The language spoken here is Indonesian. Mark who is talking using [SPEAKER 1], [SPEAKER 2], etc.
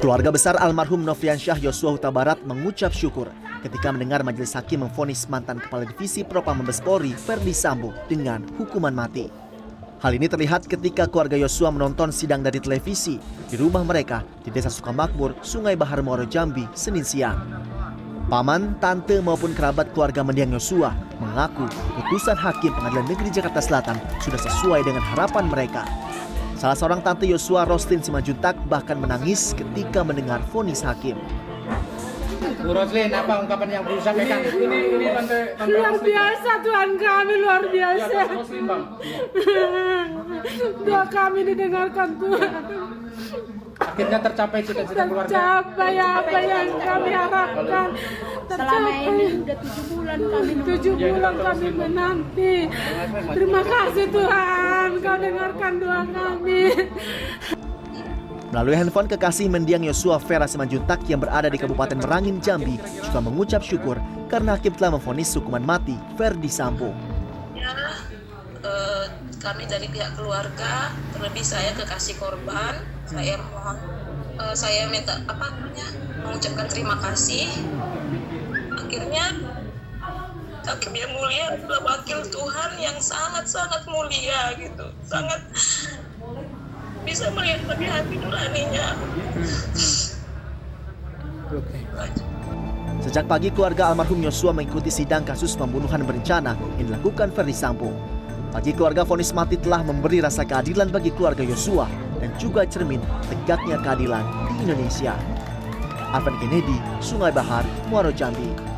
[SPEAKER 1] Keluarga besar almarhum Noviansyah Yosua Huta Barat mengucap syukur ketika mendengar majelis hakim memfonis mantan kepala divisi Propam Mabes Polri Ferdi Sambo dengan hukuman mati. Hal ini terlihat ketika keluarga Yosua menonton sidang dari televisi di rumah mereka di Desa Sukamakmur, Sungai Bahar Muaro Jambi, Senin siang. Paman, tante maupun kerabat keluarga mendiang Yosua mengaku putusan hakim Pengadilan Negeri Jakarta Selatan sudah sesuai dengan harapan mereka. Salah seorang tante Yosua, Roslin Simanjuntak, bahkan menangis ketika mendengar vonis hakim.
[SPEAKER 2] Bu Roslin, apa ungkapan yang perlu sampaikan?
[SPEAKER 3] Ini, ini, ini tante, tante
[SPEAKER 4] Luar
[SPEAKER 3] Roslin.
[SPEAKER 4] biasa Tuhan kami, luar
[SPEAKER 3] Ya,
[SPEAKER 4] biasa.
[SPEAKER 3] tante Roslin, Bang.
[SPEAKER 4] Doa kami didengarkan Tuhan.
[SPEAKER 2] Akhirnya tercapai cita-cita keluarga.
[SPEAKER 4] Tercapai apa yang kami harapkan.
[SPEAKER 5] Selama ini
[SPEAKER 4] Tercapai.
[SPEAKER 5] udah tujuh bulan kami
[SPEAKER 4] Tujuh bulan kami menanti. Terima kasih Tuhan, Kau dengarkan doa kami.
[SPEAKER 1] Melalui handphone kekasih mendiang Yosua Vera Simanjuntak yang berada di Kabupaten Merangin, Jambi juga mengucap syukur karena hakim telah memvonis hukuman mati Ferdi Sambo.
[SPEAKER 6] ya eh, kami dari pihak keluarga terlebih saya kekasih korban saya mohon eh, saya minta apa namanya mengucapkan terima kasih hakim yang mulia adalah wakil Tuhan yang sangat sangat mulia gitu sangat bisa melihat lebih hati nuraninya
[SPEAKER 1] Sejak pagi keluarga almarhum Yosua mengikuti sidang kasus pembunuhan berencana yang dilakukan Ferdi Sambo. Bagi keluarga vonis mati telah memberi rasa keadilan bagi keluarga Yosua dan juga cermin tegaknya keadilan di Indonesia. Arvan Kennedy, Sungai Bahar, Muaro Jambi.